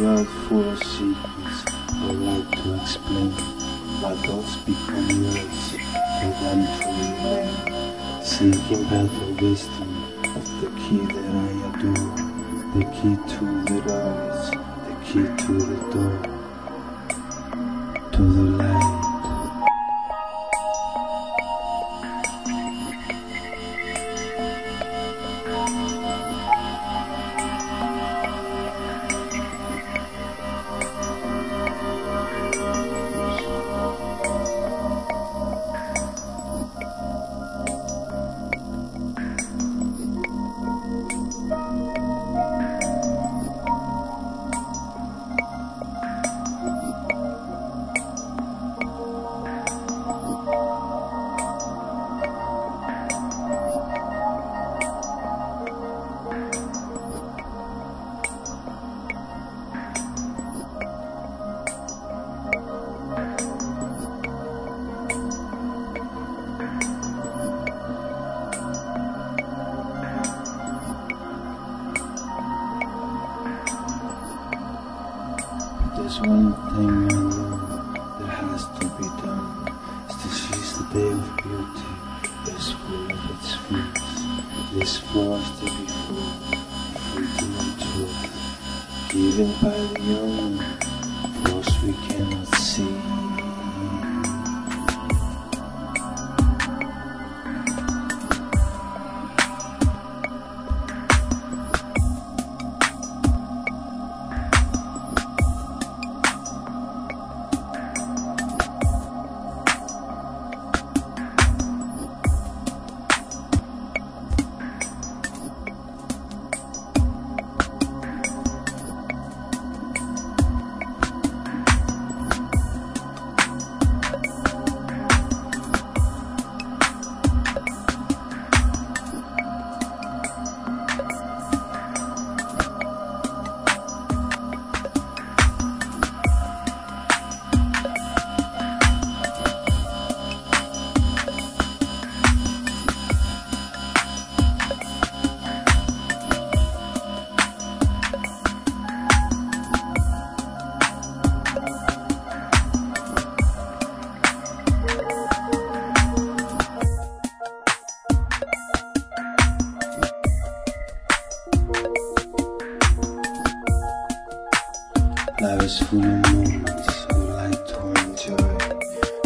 world full of secrets I like to explain. My thoughts become words, they run through remain. Seeking better wisdom of the key that I adore. The key to the doors, the key to the door. To the light.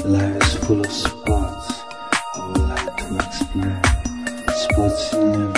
Life is full of spots I would like to explore. Uh, spots in every